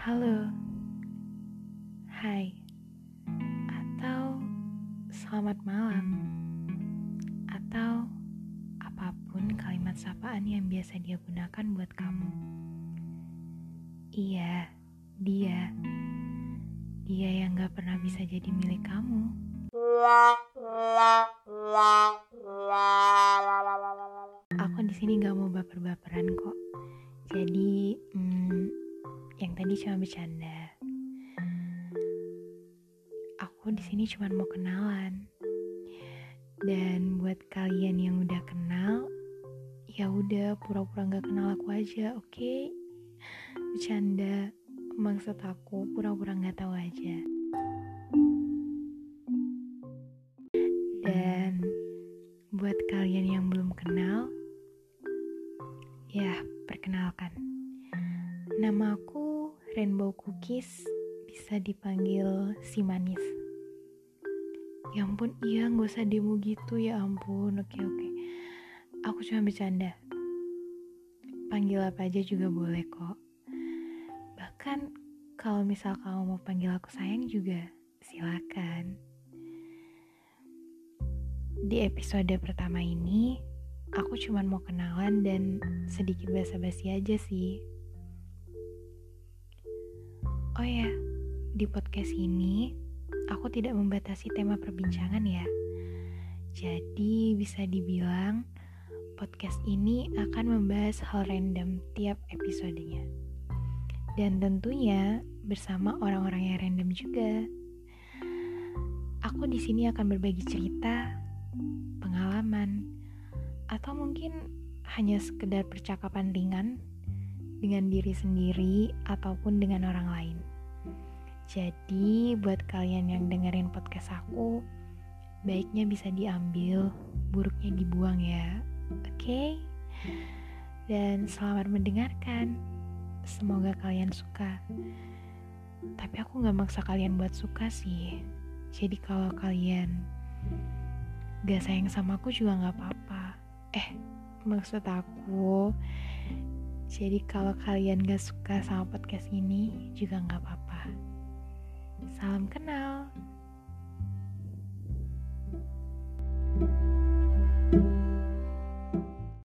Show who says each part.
Speaker 1: Halo, hai, atau selamat malam, atau apa pun kalimat sapaan yang biasa dia gunakan buat kamu. Iya, dia, dia yang gak pernah bisa jadi milik kamu. Aku di sini gak mau baper-baperan kok. Jadi, hmm, tadi cuma bercanda. Aku di sini cuma mau kenalan. Dan buat kalian yang udah kenal, ya udah pura-pura nggak kenal aku aja, oke? Okay? Bercanda, maksud aku pura-pura nggak tahu aja. Dan buat kalian yang belum kenal, ya perkenalkan. Nama aku Rainbow Cookies, bisa dipanggil si manis. Ya ampun, iya gak usah demo gitu ya ampun. Oke oke. Aku cuma bercanda. Panggil apa aja juga boleh kok. Bahkan kalau misal kamu mau panggil aku sayang juga silakan. Di episode pertama ini, aku cuma mau kenalan dan sedikit basa-basi aja sih. Oh ya, di podcast ini aku tidak membatasi tema perbincangan ya. Jadi bisa dibilang podcast ini akan membahas hal random tiap episodenya. Dan tentunya bersama orang-orang yang random juga. Aku di sini akan berbagi cerita, pengalaman, atau mungkin hanya sekedar percakapan ringan dengan diri sendiri ataupun dengan orang lain. Jadi, buat kalian yang dengerin podcast aku, baiknya bisa diambil, buruknya dibuang ya. Oke? Okay? Dan selamat mendengarkan. Semoga kalian suka. Tapi aku gak maksa kalian buat suka sih. Jadi kalau kalian gak sayang sama aku juga gak apa-apa. Eh, maksud aku, jadi kalau kalian gak suka sama podcast ini juga gak apa-apa. Salam kenal.